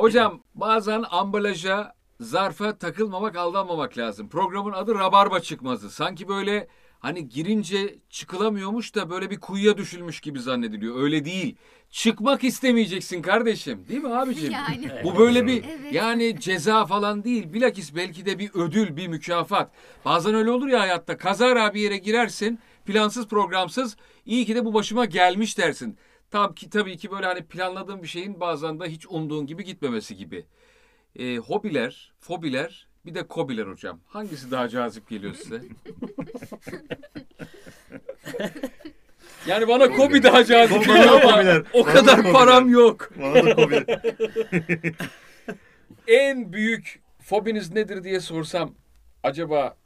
Hocam bazen ambalaja, zarfa takılmamak, aldanmamak lazım. Programın adı Rabarba Çıkmazı. Sanki böyle hani girince çıkılamıyormuş da böyle bir kuyuya düşülmüş gibi zannediliyor. Öyle değil. Çıkmak istemeyeceksin kardeşim. Değil mi abicim? Yani. Bu böyle bir Evet. yani ceza falan değil. Bilakis belki de bir ödül, bir mükafat. Bazen öyle olur ya hayatta. Kazara bir yere girersin. Plansız programsız. İyi ki de bu başıma gelmiş dersin. Tam ki tabii ki böyle hani planladığın bir şeyin bazen de hiç umduğun gibi gitmemesi gibi. Ee, hobiler, fobiler, bir de kobiler hocam. Hangisi daha cazip geliyor size? yani bana kobi daha cazip Bana geliyor ama kobiler, o bana kadar kobiler. param yok. Bana da kobi. En büyük fobiniz nedir diye sorsam acaba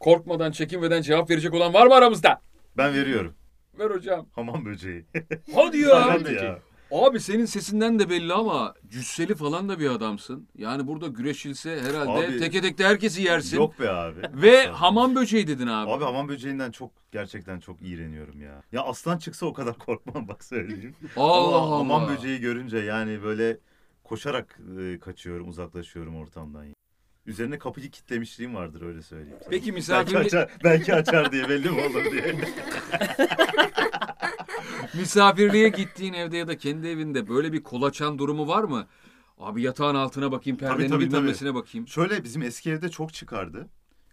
korkmadan, çekinmeden cevap verecek olan var mı aramızda? Ben veriyorum. Ver hocam. Hamam böceği. Hadi ya. Hadi ya. Abi senin sesinden de belli ama cüsseli falan da bir adamsın. Yani burada güreşilse herhalde Abi- teke tekte herkesi yersin. Yok be abi. Ve hamam böceği dedin abi. Abi hamam böceğinden çok gerçekten çok iğreniyorum ya. Ya aslan çıksa o kadar korkmam bak söyleyeyim. Allah Ama Allah. hamam böceği görünce yani böyle koşarak e, kaçıyorum, uzaklaşıyorum ortamdan. Üzerine kapıyı kitlemişliğim vardır öyle söyleyeyim. sana. Peki belki misafir, açar, belki açar diye belli mi olur diye. misafirliğe gittiğin evde ya da kendi evinde böyle bir kolaçan durumu var mı? Abi yatağın altına bakayım, perdenin tabii, bakayım. Şöyle bizim eski evde çok çıkardı.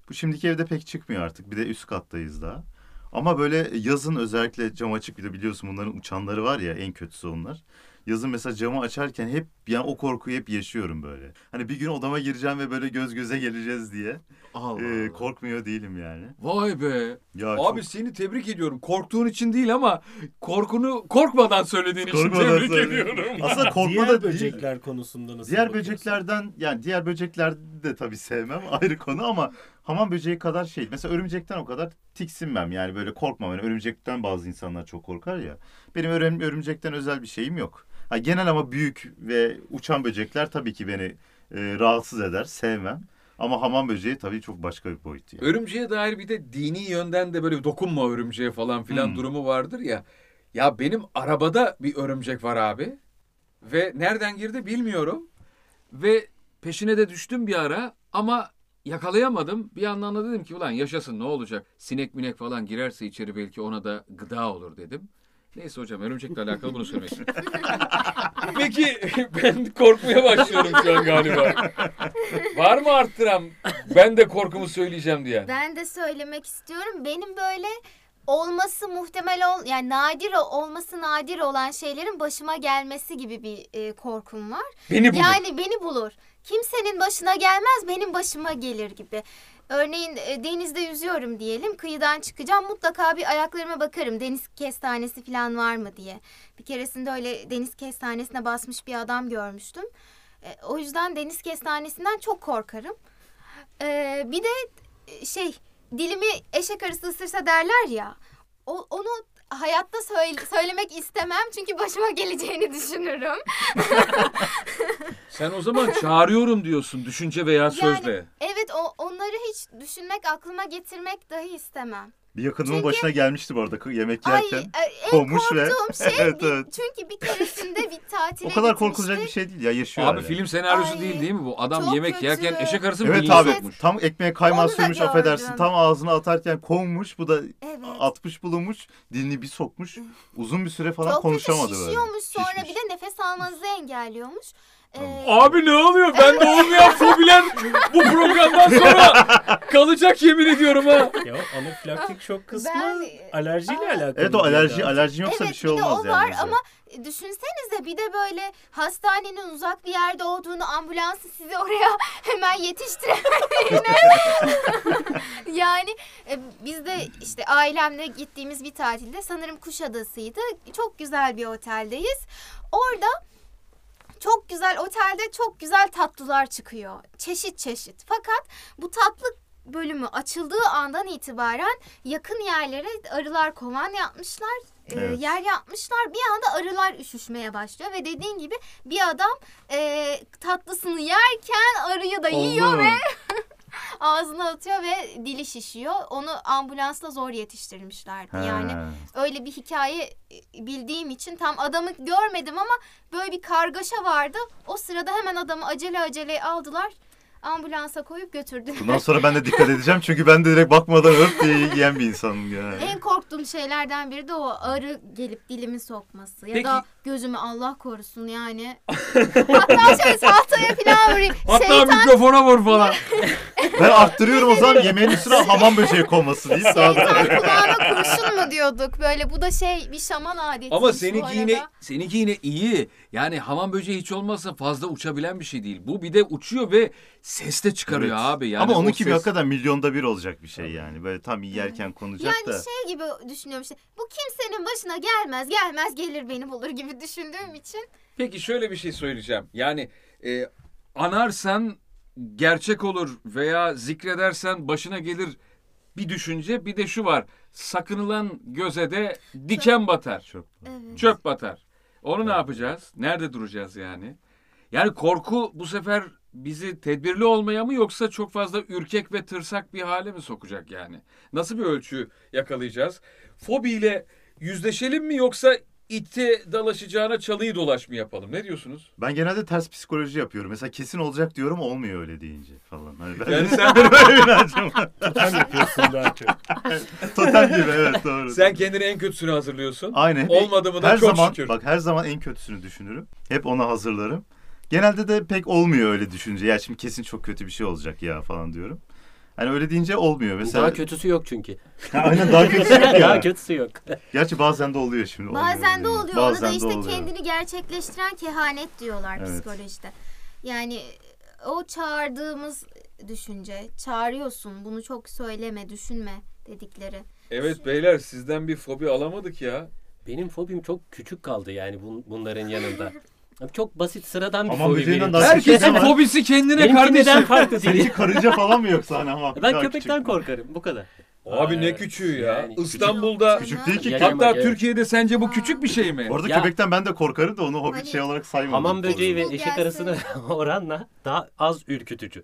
Bu şimdiki evde pek çıkmıyor artık. Bir de üst kattayız daha. Ama böyle yazın özellikle cam açık bir de biliyorsun bunların uçanları var ya en kötüsü onlar. Yazın mesela camı açarken hep yani o korkuyu hep yaşıyorum böyle. Hani bir gün odama gireceğim ve böyle göz göze geleceğiz diye. Allah Ee, Allah. korkmuyor değilim yani. Vay be. Ya Abi çok- seni tebrik ediyorum. Korktuğun için değil ama korkunu korkmadan söylediğin için Korkmadan tebrik söylüyorum. ediyorum. Aslında korkma Diğer da değil. böcekler konusunda nasıl Diğer bakıyorsun? böceklerden yani diğer böcekler de tabii sevmem ayrı konu ama hamam böceği kadar şey. Mesela örümcekten o kadar tiksinmem yani böyle korkmam. Yani örümcekten bazı insanlar çok korkar ya. Benim örüm, örümcekten özel bir şeyim yok. Ha, genel ama büyük ve uçan böcekler tabii ki beni e, rahatsız eder, sevmem. Ama hamam böceği tabii çok başka bir boyut yani. Örümceğe dair bir de dini yönden de böyle dokunma örümceğe falan filan Hmm. durumu vardır ya. Ya benim arabada bir örümcek var abi. Ve nereden girdi bilmiyorum. Ve peşine de düştüm bir ara ama yakalayamadım. Bir yandan da dedim ki ulan yaşasın ne olacak? Sinek minek falan girerse içeri belki ona da gıda olur dedim. Neyse hocam örümcekle alakalı bunu söylemek istedim. Peki ben korkmaya başlıyorum şu an galiba. Var mı arttıran? Ben de korkumu söyleyeceğim diye. Ben de söylemek istiyorum. Benim böyle olması muhtemel ol yani nadir olması nadir olan şeylerin başıma gelmesi gibi bir e, korkum var. Beni bulun. Yani beni bulur. Kimsenin başına gelmez benim başıma gelir gibi. Örneğin e, denizde yüzüyorum diyelim. Kıyıdan çıkacağım. Mutlaka bir ayaklarıma bakarım. Deniz kestanesi falan var mı diye. Bir keresinde öyle deniz kestanesine basmış bir adam görmüştüm. E, o yüzden deniz kestanesinden çok korkarım. E, bir de şey dilimi eşek arısı ısırsa derler ya. Onu hayatta söyle- söylemek istemem çünkü başıma geleceğini düşünürüm. Sen o zaman çağırıyorum diyorsun düşünce veya sözle. Yani evet o onları hiç düşünmek, aklıma getirmek dahi istemem. Bir yakınımın Çünkü- başına gelmişti bu arada yemek Ay yerken. e, en kovmuş ve- şey Evet, bir- evet. çünkü bir keresinde bir tatile O kadar korkulacak bir şey değil ya yaşıyor Abi öyle. film senaryosu Ay, değil değil mi bu? Adam yemek kötü. yerken eşek arısı mı Evet dilini abi sokmuş? tam ekmeğe kaymağı sürmüş affedersin. Tam ağzına atarken kovmuş bu da Evet. atmış bulunmuş dilini bir sokmuş. Uzun bir süre falan Çok konuşamadı kötü böyle. şişiyormuş sonra Şişmiş. bir de nefes almanızı engelliyormuş. Ee, Abi ne oluyor? Ben de olmayan fobiler bu programdan sonra kalacak yemin ediyorum ha. Ya o anafilaktik şok kısmı Ben- alerjiyle Aa. alakalı. Evet o alerji daha- alerjin yoksa evet bir şey bir de olmaz o yani. var bize. ama düşünsenize bir de böyle hastanenin uzak bir yerde olduğunu ambulansı sizi oraya hemen yetiştiremediğini. yani e, biz de işte ailemle gittiğimiz bir tatilde sanırım Kuşadası'ydı. Çok güzel bir oteldeyiz. Orada çok güzel otelde çok güzel tatlılar çıkıyor. Çeşit çeşit. Fakat bu tatlı bölümü açıldığı andan itibaren yakın yerlere arılar kovan yapmışlar. e, Evet. yer yapmışlar. Bir anda arılar üşüşmeye başlıyor ve dediğin gibi bir adam e, tatlısını yerken arıyı da yiyor Oldu. ve ağzına atıyor ve dili şişiyor. Onu ambulansla zor yetiştirmişlerdi. Yani Ha. öyle bir hikaye e, bildiğim için tam adamı görmedim ama böyle bir kargaşa vardı. O sırada hemen adamı acele acele aldılar. Ambulansa koyup götürdüler. Bundan sonra ben de dikkat edeceğim çünkü ben de direkt bakmadan öp diye yiyen bir insanım yani. En korktuğum şeylerden biri de o arı gelip dilimi sokması. Ya Peki- da gözümü Allah korusun yani. Hatta şey tahtaya falan vurayım. Hatta Şeytan, mikrofona vur falan. Ben arttırıyorum o zaman yemeğin üstüne hamam böceği konması deyip daha da... şeytan kulağına kurşun mu diyorduk. Böyle bu da şey bir şaman adeti. Ama seninki yine seninki yine iyi. Yani hamam böceği hiç olmazsa fazla uçabilen bir şey değil. Bu bir de uçuyor ve ses de çıkarıyor Evet. abi. Yani Ama o onunki bir ses- hakikaten milyonda bir olacak bir şey yani. Böyle tam yerken konacak Yani da. şey gibi düşünüyorum işte. Bu kimsenin başına gelmez gelmez gelir beni bulur gibi düşündüğüm için. Peki şöyle bir şey söyleyeceğim. Yani e, anarsan gerçek olur veya zikredersen başına gelir bir düşünce. Bir de şu var. Sakınılan göze de diken batar. Çok. Evet. Çöp batar. Onu ne yapacağız? Nerede duracağız yani? Yani korku bu sefer bizi tedbirli olmaya mı yoksa çok fazla ürkek ve tırsak bir hale mi sokacak yani? Nasıl bir ölçü yakalayacağız? Fobiyle yüzleşelim mi yoksa itte dalaşacağına çalıyı dolaş mı yapalım? Ne diyorsunuz? Ben genelde ters psikoloji yapıyorum. Mesela kesin olacak diyorum olmuyor öyle deyince falan. Hani ben Yani sen, böyle bir inancım. Totem yapıyorsun daha çok. Totem gibi evet doğru. sen kendini en kötüsünü hazırlıyorsun. Aynen. Olmadı mı da her çok zaman, şükür. Bak her zaman en kötüsünü düşünürüm. Hep ona hazırlarım. Genelde de pek olmuyor öyle düşünce. Ya şimdi kesin çok kötü bir şey olacak ya falan diyorum. Hani öyle deyince olmuyor. Mesela Daha kötüsü yok çünkü. Ha, aynen daha kötüsü yok Daha ya. kötüsü yok. Gerçi bazen de oluyor şimdi. Bazen de yani. oluyor. Bazen Ona da işte oluyor. kendini gerçekleştiren kehanet diyorlar Evet. psikolojide. Yani o çağırdığımız düşünce, çağırıyorsun bunu çok söyleme, düşünme dedikleri. Evet beyler sizden bir fobi alamadık ya. Benim fobim çok küçük kaldı yani bun- bunların yanında. Çok basit sıradan bir Aman fobi benim. daha Herkesin Ama- fobisi kendine Benimki neden kardeşim. farklı Seninki değil? karınca falan mı yoksa hani ama? Ben daha köpekten küçük. korkarım bu kadar. Abi ne Evet. küçüğü ya. Yani İstanbul'da Küçük değil ki. Hatta evet. Türkiye'de sence bu küçük bir şey mi? Orada Ya- köpekten ben de korkarım da onu hobi Hani- şey olarak saymam. Hamam böceği ve Bu eşek gelse- arasına oranla daha az ürkütücü.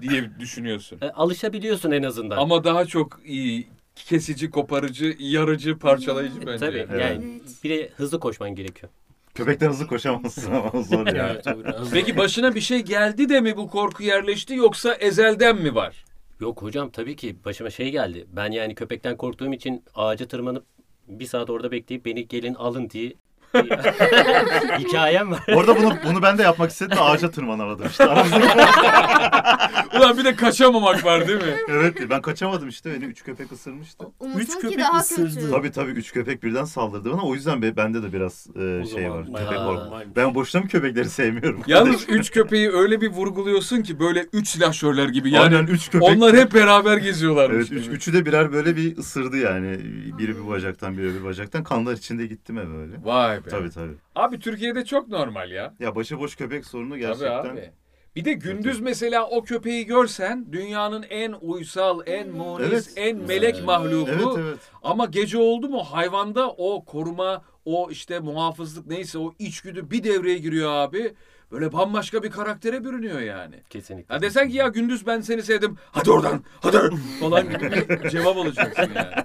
diye düşünüyorsun. E, alışabiliyorsun en azından. Ama daha çok iyi kesici, koparıcı, yarıcı, parçalayıcı E, bence. Tabii yani Evet. bir de hızlı koşman gerekiyor. Köpekten hızlı koşamazsın ama zor ya. Evet. Peki başına bir şey geldi de mi bu korku yerleşti yoksa ezelden mi var? Yok hocam tabii ki başıma şey geldi. Ben yani köpekten korktuğum için ağaca tırmanıp bir saat orada bekleyip beni gelin alın diye hikayem var. Orada bunu bunu ben de yapmak istedim de ağaca tırmanamadım işte. Ulan bir de kaçamamak var değil mi? evet ben kaçamadım işte beni üç köpek ısırmıştı. Umut'unki köpek daha ısırdı. kötü. Tabii tabii üç köpek birden saldırdı bana o yüzden be- bende de biraz e, O şey zaman var. bayağı Köpek normalmiş. Ben boşuna mı köpekleri sevmiyorum? Yalnız üç köpeği öyle bir vurguluyorsun ki böyle üç silahşörler gibi. Yani Aynen üç köpek. onlar hep beraber geziyorlarmış. Evet üç, gibi. üçü de birer böyle bir ısırdı yani. Biri bir bacaktan biri bir bacaktan. Kanlar içinde gittim eve böyle. Vay be. Tabii tabii. Abi Türkiye'de çok normal ya. Ya başıboş köpek sorunu Tabii gerçekten. abi. Bir de gündüz mesela o köpeği görsen dünyanın en uysal, en munis, Evet. en melek Evet. mahluku. Evet evet. Ama gece oldu mu hayvanda o koruma, o işte muhafızlık neyse o içgüdü bir devreye giriyor abi. Böyle bambaşka bir karaktere bürünüyor yani. Kesinlikle. Ya desen ki ya gündüz ben seni sevdim. Hadi oradan. Hadi falan gibi bir cevap alacaksın yani.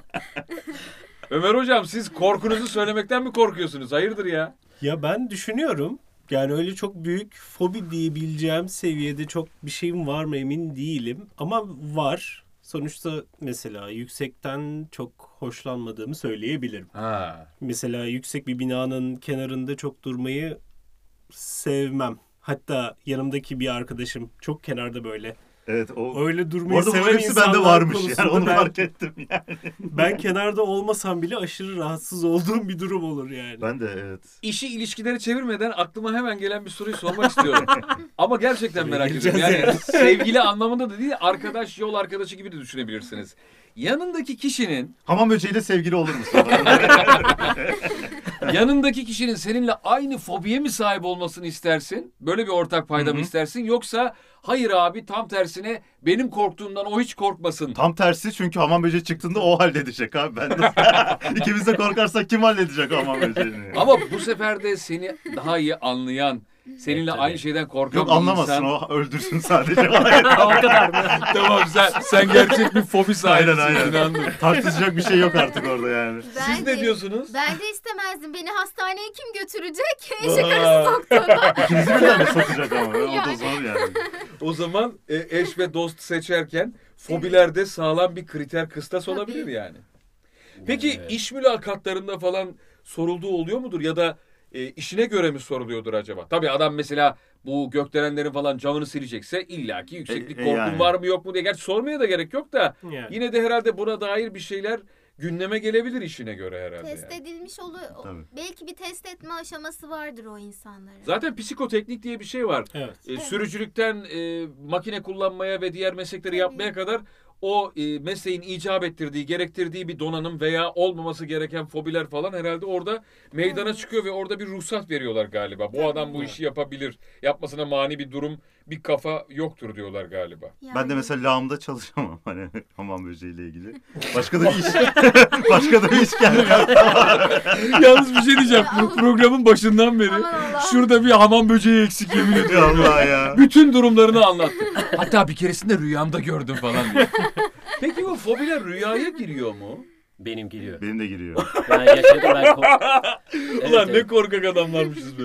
Ömer hocam siz korkunuzu söylemekten mi korkuyorsunuz? Hayırdır ya? Ya ben düşünüyorum. Yani öyle çok büyük fobi diyebileceğim seviyede çok bir şeyim var mı emin değilim. Ama var. Sonuçta mesela yüksekten çok hoşlanmadığımı söyleyebilirim. Ha. Mesela yüksek bir binanın kenarında çok durmayı sevmem. Hatta yanımdaki bir arkadaşım çok kenarda böyle. Evet o. Öyle durmayı arada seven insanlar bende varmış yani onu ben, fark ettim yani. ben kenarda olmasam bile aşırı rahatsız olduğum bir durum olur yani. Ben de evet. İşi ilişkileri çevirmeden aklıma hemen gelen bir soruyu sormak istiyorum. Ama gerçekten merak ediyorum. Yani sevgili anlamında da değil, arkadaş, yol arkadaşı gibi de düşünebilirsiniz. Yanındaki kişinin, Hamam böceğiyle sevgili olur musun? yanındaki kişinin seninle aynı fobiye mi sahip olmasını istersin? Böyle bir ortak payda mı istersin? Yoksa hayır abi tam tersine benim korktuğumdan o hiç korkmasın. Tam tersi çünkü hamam böceği çıktığında o halledecek abi. Ben de... İkimiz de korkarsak kim halledecek hamam böceğini? Ama bu sefer de seni daha iyi anlayan, seninle tabii. aynı şeyden korkan Yok bir anlamasın insan. o öldürsün sadece. o kadar mı? tamam sen, sen gerçek bir fobi sahibisin. aynen aynen. inandım. Tartışacak bir şey yok artık orada yani. Siz Ben ne de- diyorsunuz? Ben de istemezdim. Beni hastaneye kim götürecek? Eşek arısı soktuğunda. İkinizi birden mi sokacak ama? O da Yani. zor yani. O zaman e, eş ve dost seçerken fobilerde sağlam bir kriter kıstas olabilir yani. Peki Evet. iş mülakatlarında falan sorulduğu oluyor mudur ya da e, işine göre mi soruluyordur acaba? Tabii adam mesela bu gökdelenlerin falan camını silecekse illaki yükseklik E, e, korkun yani. var mı yok mu diye. Gerçi sormaya da gerek yok da Yani. yine de herhalde buna dair bir şeyler gündeme gelebilir işine göre herhalde. Test yani. edilmiş oluyor. Tabii. Belki bir test etme aşaması vardır o insanların. Zaten psikoteknik diye bir şey var. Evet. E, sürücülükten e, makine kullanmaya ve diğer meslekleri yapmaya kadar o e, mesleğin icap ettirdiği, gerektirdiği bir donanım veya olmaması gereken fobiler falan herhalde orada meydana çıkıyor ve orada bir ruhsat veriyorlar galiba. Bu adam bu işi yapabilir. Yapmasına mani bir durum, bir kafa yoktur diyorlar galiba. Yani Ben de mesela lağımda çalışamam hani hamam böceğiyle ilgili. Başka da bir iş. başka da bir iş geldi. Yalnız bir şey diyeceğim. Bu programın başından beri şurada bir hamam böceği eksik yemin ediyorum. Allah ya. Bütün durumlarını anlattı. Hatta bir keresinde rüyamda gördüm falan diye. Peki bu fobiler rüyaya giriyor mu? Benim geliyor. Benim de giriyor. Ben yaşadım ben kork- Evet, Ulan evet. ne korkak adamlarmışız be.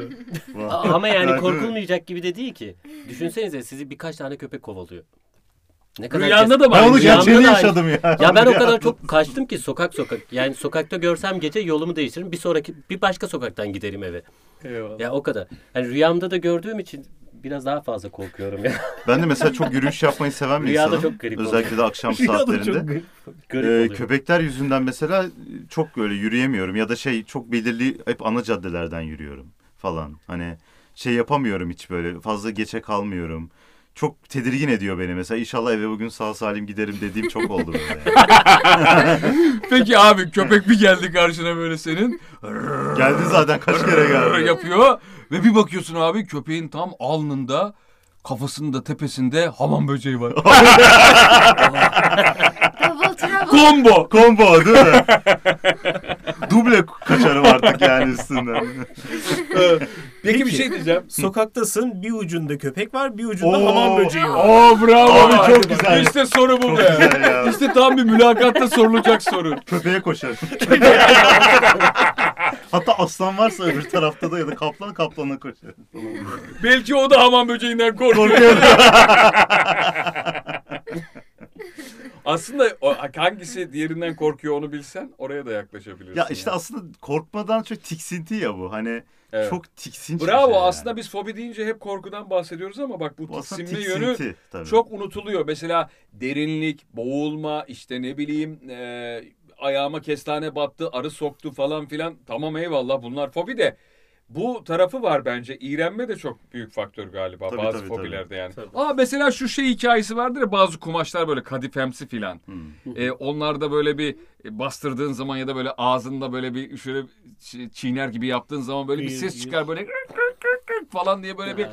Ama yani korkulmayacak gibi de değil ki. Düşünsenize sizi birkaç tane köpek kovalıyor. Ne Rüyanda kes- da? Ben onu gerçeğini yaşadım ya. Ya ben o kadar çok kaçtım ki sokak sokak. Yani sokakta görsem gece yolumu değiştiririm. Bir sonraki bir başka sokaktan giderim eve. Eyvallah. Ya o kadar. Yani rüyamda da gördüğüm için biraz daha fazla korkuyorum ya. Ben de mesela çok yürüyüş yapmayı seven bir Rüyada insanım. çok garip Özellikle de akşam Rüyada saatlerinde. çok garip. Garip Ee, oluyor. köpekler yüzünden mesela çok böyle yürüyemiyorum ya da şey çok belirli hep ana caddelerden yürüyorum falan. Hani şey yapamıyorum hiç böyle fazla geçe kalmıyorum. Çok tedirgin ediyor beni mesela inşallah eve bugün sağ salim giderim dediğim çok oldu böyle. yani. Peki abi köpek bir geldi karşına böyle senin. Geldi zaten kaç kere geldi. yapıyor ve bir bakıyorsun abi köpeğin tam alnında kafasında tepesinde hamam böceği var. Double trouble. Combo. Combo değil mi? Duble kaçarım artık yani üstünden. Peki bir şey diyeceğim. Sokaktasın bir ucunda köpek var bir ucunda Oo. hamam böceği var. Oo bravo. Abi çok güzel. İşte soru bu Çok be. güzel ya. İşte tam bir mülakatta sorulacak soru. Köpeğe koşarım. Hatta aslan varsa öbür tarafta da ya da kaplan kaplana koşarım. Belki o da hamam böceğinden korkuyor. Aslında o, hangisi diğerinden korkuyor onu bilsen oraya da yaklaşabilirsin. ya işte aslında korkmadan çok tiksinti ya bu. Hani Evet. çok tiksinç bir Bravo şey yani. aslında biz fobi deyince hep korkudan bahsediyoruz ama bak bu Bu aslında tiksinme tiksinti. yönü tabii. çok unutuluyor. Mesela derinlik, boğulma, işte ne bileyim e, ayağıma kestane battı, arı soktu falan filan. Tamam eyvallah bunlar fobi de bu tarafı var bence. İğrenme de çok büyük faktör galiba Tabii, bazı tabii, fobilerde yani. Tabii. Aa mesela şu şey hikayesi vardır ya bazı kumaşlar böyle kadifemsi filan. Hmm. E, onlarda böyle bir bastırdığın zaman ya da böyle ağzında böyle bir şöyle çi- çiğner gibi yaptığın zaman böyle bir ses çıkar böyle falan diye böyle bir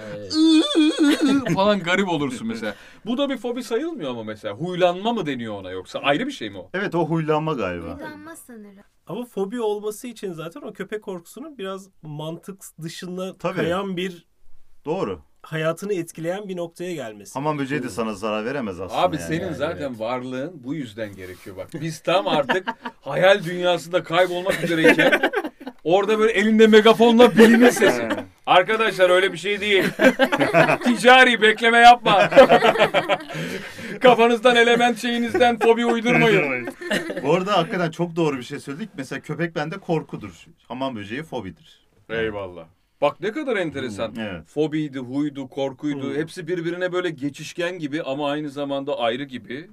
falan garip olursun mesela. Bu da bir fobi sayılmıyor ama mesela. Huylanma mı deniyor ona yoksa? Ayrı bir şey mi o? Evet o huylanma galiba. Huylanma sanırım. Ama fobi olması için zaten o köpek korkusunun biraz mantık dışında Tabii. kayan bir Doğru. hayatını etkileyen bir noktaya gelmesi. Hamam böceği de sana zarar veremez aslında. Abi yani. senin yani, zaten evet. varlığın bu yüzden gerekiyor bak. Biz tam artık hayal dünyasında kaybolmak üzereyken orada böyle elinde megafonla bilimin sesi. Arkadaşlar öyle bir şey değil. Ticari bekleme yapma. Kafanızdan element şeyinizden fobi uydurmayın. Bu arada hakikaten çok doğru bir şey söyledik. Mesela köpek bende korkudur. Hamam böceği fobidir. Eyvallah. Bak ne kadar enteresan. Evet. Fobiydi, huydu, korkuydu. Hmm. Hepsi birbirine böyle geçişken gibi ama aynı zamanda ayrı gibi.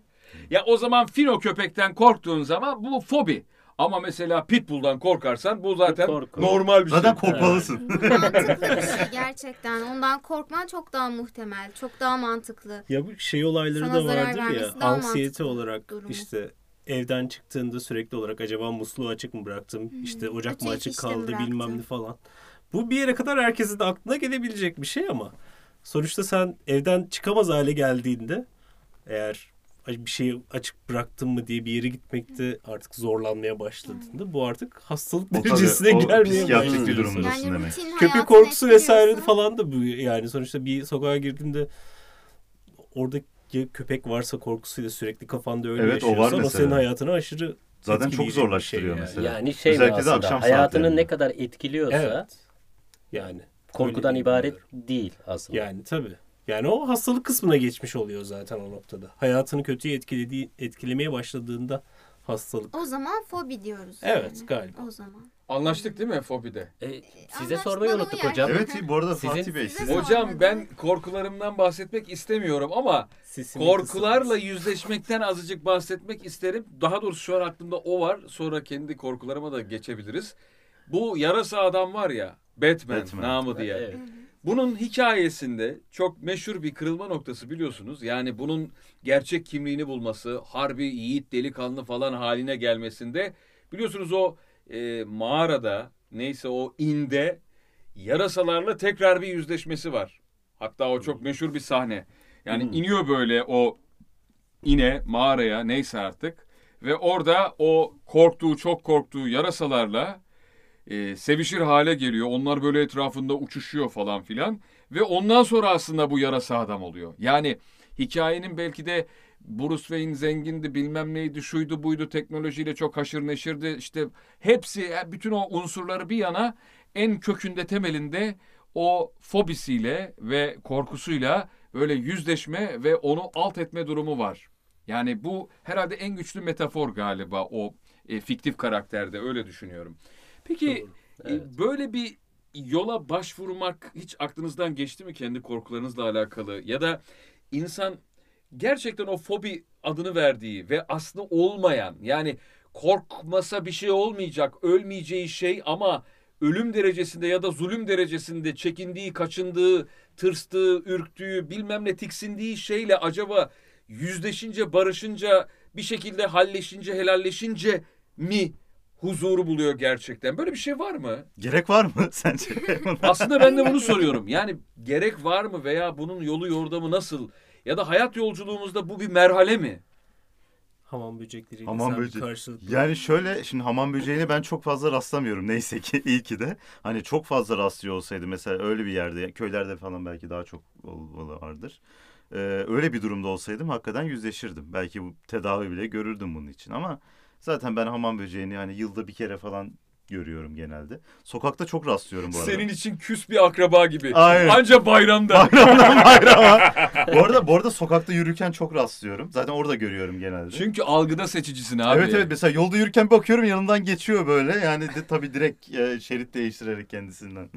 Ya o zaman fino köpekten korktuğun zaman bu fobi. Ama mesela pitbull'dan korkarsan bu zaten Korku. normal bir Zaten şey. korkmalısın. Mantıklı bir şey gerçekten. Ondan korkman çok daha muhtemel. Çok daha mantıklı. Ya bu şey olayları Sana da zarar vardır ya. vermesi daha Anksiyete mantıklı olarak durumu. işte evden çıktığında sürekli olarak acaba musluğu açık mı bıraktım? işte ocak mı açık işte mi kaldı bıraktım? bilmem ne falan. Bu bir yere kadar herkesin de aklına gelebilecek bir şey ama sonuçta sen evden çıkamaz hale geldiğinde eğer bir şeyi açık bıraktım mı diye bir yere gitmekte artık zorlanmaya başladığında bu artık hastalık O tabii, derecesine o gelmeye psikiyatrik bir başlıyor. durumdasın Yani demek. Köpek korkusu vesaire falan da bu yani sonuçta bir sokağa girdiğinde orada köpek varsa korkusuyla sürekli kafanda öyle Evet, o var yaşıyorsan o, mesela. senin hayatını aşırı Zaten çok bir zorlaştırıyor şey mesela. Yani şey Özellikle de aslında akşam hayatını ne kadar etkiliyorsa Evet. Yani korkudan ibaret değil aslında. Yani tabii. Yani o hastalık kısmına geçmiş oluyor zaten o noktada. Hayatını kötüye etkilediği, etkilemeye başladığında hastalık. O zaman fobi diyoruz. Evet yani. galiba. O zaman. Anlaştık değil mi fobide? E, size Anlaşmalı sormayı unuttuk yani. hocam. Evet bu arada Sizin- Fatih Bey Size siz sor- Hocam ben korkularımdan bahsetmek istemiyorum ama Sesini korkularla kısınız. yüzleşmekten azıcık bahsetmek isterim. Daha doğrusu şu an aklımda o var. Sonra kendi korkularıma da geçebiliriz. Bu yarasa adam var ya Batman, Batman. namı diye. Evet. Bunun hikayesinde çok meşhur bir kırılma noktası biliyorsunuz. Yani bunun gerçek kimliğini bulması, harbi yiğit delikanlı falan haline gelmesinde biliyorsunuz o e, mağarada neyse o inde yarasalarla tekrar bir yüzleşmesi var. Hatta o çok meşhur bir sahne. Yani Hmm. iniyor böyle o ine mağaraya neyse artık ve orada o korktuğu çok korktuğu yarasalarla e, sevişir hale geliyor. Onlar böyle etrafında uçuşuyor falan filan. Ve ondan sonra aslında bu yarasa adam oluyor. Yani hikayenin belki de Bruce Wayne zengindi bilmem neydi şuydu buydu teknolojiyle çok haşır neşirdi. İşte hepsi bütün o unsurları bir yana en kökünde temelinde o fobisiyle ve korkusuyla böyle yüzleşme ve onu alt etme durumu var. Yani bu herhalde en güçlü metafor galiba o e, fiktif karakterde öyle düşünüyorum. Peki e, evet. böyle bir yola başvurmak hiç aklınızdan geçti mi kendi korkularınızla alakalı ya da insan gerçekten o fobi adını verdiği ve aslında olmayan yani korkmasa bir şey olmayacak ölmeyeceği şey ama ölüm derecesinde ya da zulüm derecesinde çekindiği, kaçındığı, tırstığı, ürktüğü, bilmem ne tiksindiği şeyle acaba yüzleşince, barışınca, bir şekilde halleşince, helalleşince mi huzuru buluyor gerçekten? Böyle bir şey var mı? gerek var mı sence? Aslında ben de bunu soruyorum. Yani gerek var mı veya bunun yolu yordamı nasıl? Ya da hayat yolculuğumuzda bu bir merhale mi? Hamam böcekleriyle Hamam böceği. karşılıklı. Yani şöyle şimdi hamam böceğine ben çok fazla rastlamıyorum neyse ki iyi ki de. Hani çok fazla rastlıyor olsaydı mesela öyle bir yerde köylerde falan belki daha çok vardır. Ee, öyle bir durumda olsaydım hakikaten yüzleşirdim. Belki bu tedavi bile görürdüm bunun için ama zaten ben hamam böceğini hani yılda bir kere falan görüyorum genelde. Sokakta çok rastlıyorum bu arada. Senin için küs bir akraba gibi. Aynen. Anca bayramda. Bayramdan bayrama. bu arada bu arada sokakta yürürken çok rastlıyorum. Zaten orada görüyorum genelde. Çünkü algıda seçicisin abi. Evet evet mesela yolda yürürken bakıyorum yanından geçiyor böyle. Yani de tabii direkt e, şerit değiştirerek kendisinden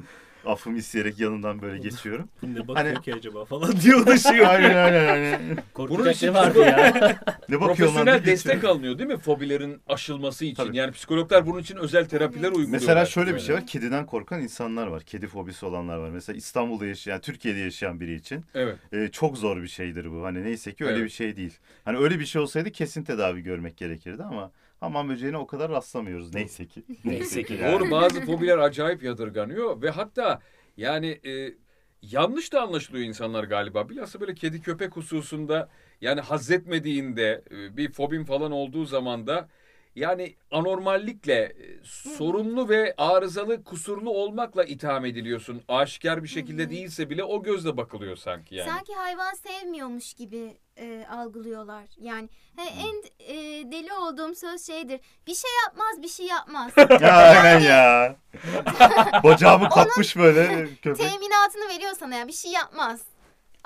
affımı isteyerek yanından böyle geçiyorum. Ne bakıyor Hani- ki acaba falan diyor da şey. aynen aynen aynen. Bunun Korkacak için ne vardı ya? Ne bakıyor lan diye Profesyonel destek alınıyor değil mi fobilerin aşılması için? Tabii. Yani psikologlar bunun için özel terapiler uyguluyorlar. Mesela şöyle bir şey var. Kediden korkan insanlar var. Kedi fobisi olanlar var. Mesela İstanbul'da yaşayan, Türkiye'de yaşayan biri için Evet. e, çok zor bir şeydir bu. Hani neyse ki öyle Evet. bir şey değil. Hani öyle bir şey olsaydı kesin tedavi görmek gerekirdi ama hamam böceğine o kadar rastlamıyoruz neyse ki. Neyse ki. Yani. Doğru bazı fobiler acayip yadırganıyor ve hatta yani e, yanlış da anlaşılıyor insanlar galiba. Bilhassa böyle kedi köpek hususunda yani hazzetmediğinde e, bir fobin falan olduğu zaman da yani anormallikle e, sorunlu ve arızalı kusurlu olmakla itham ediliyorsun. Aşikar bir şekilde değilse bile o gözle bakılıyor sanki yani. Sanki hayvan sevmiyormuş gibi e, algılıyorlar. Yani he, en e, deli olduğum söz şeydir. Bir şey yapmaz, bir şey yapmaz. ya aynen ya. Bacağımı kapmış böyle köpek. Teminatını veriyor sana ya bir şey yapmaz.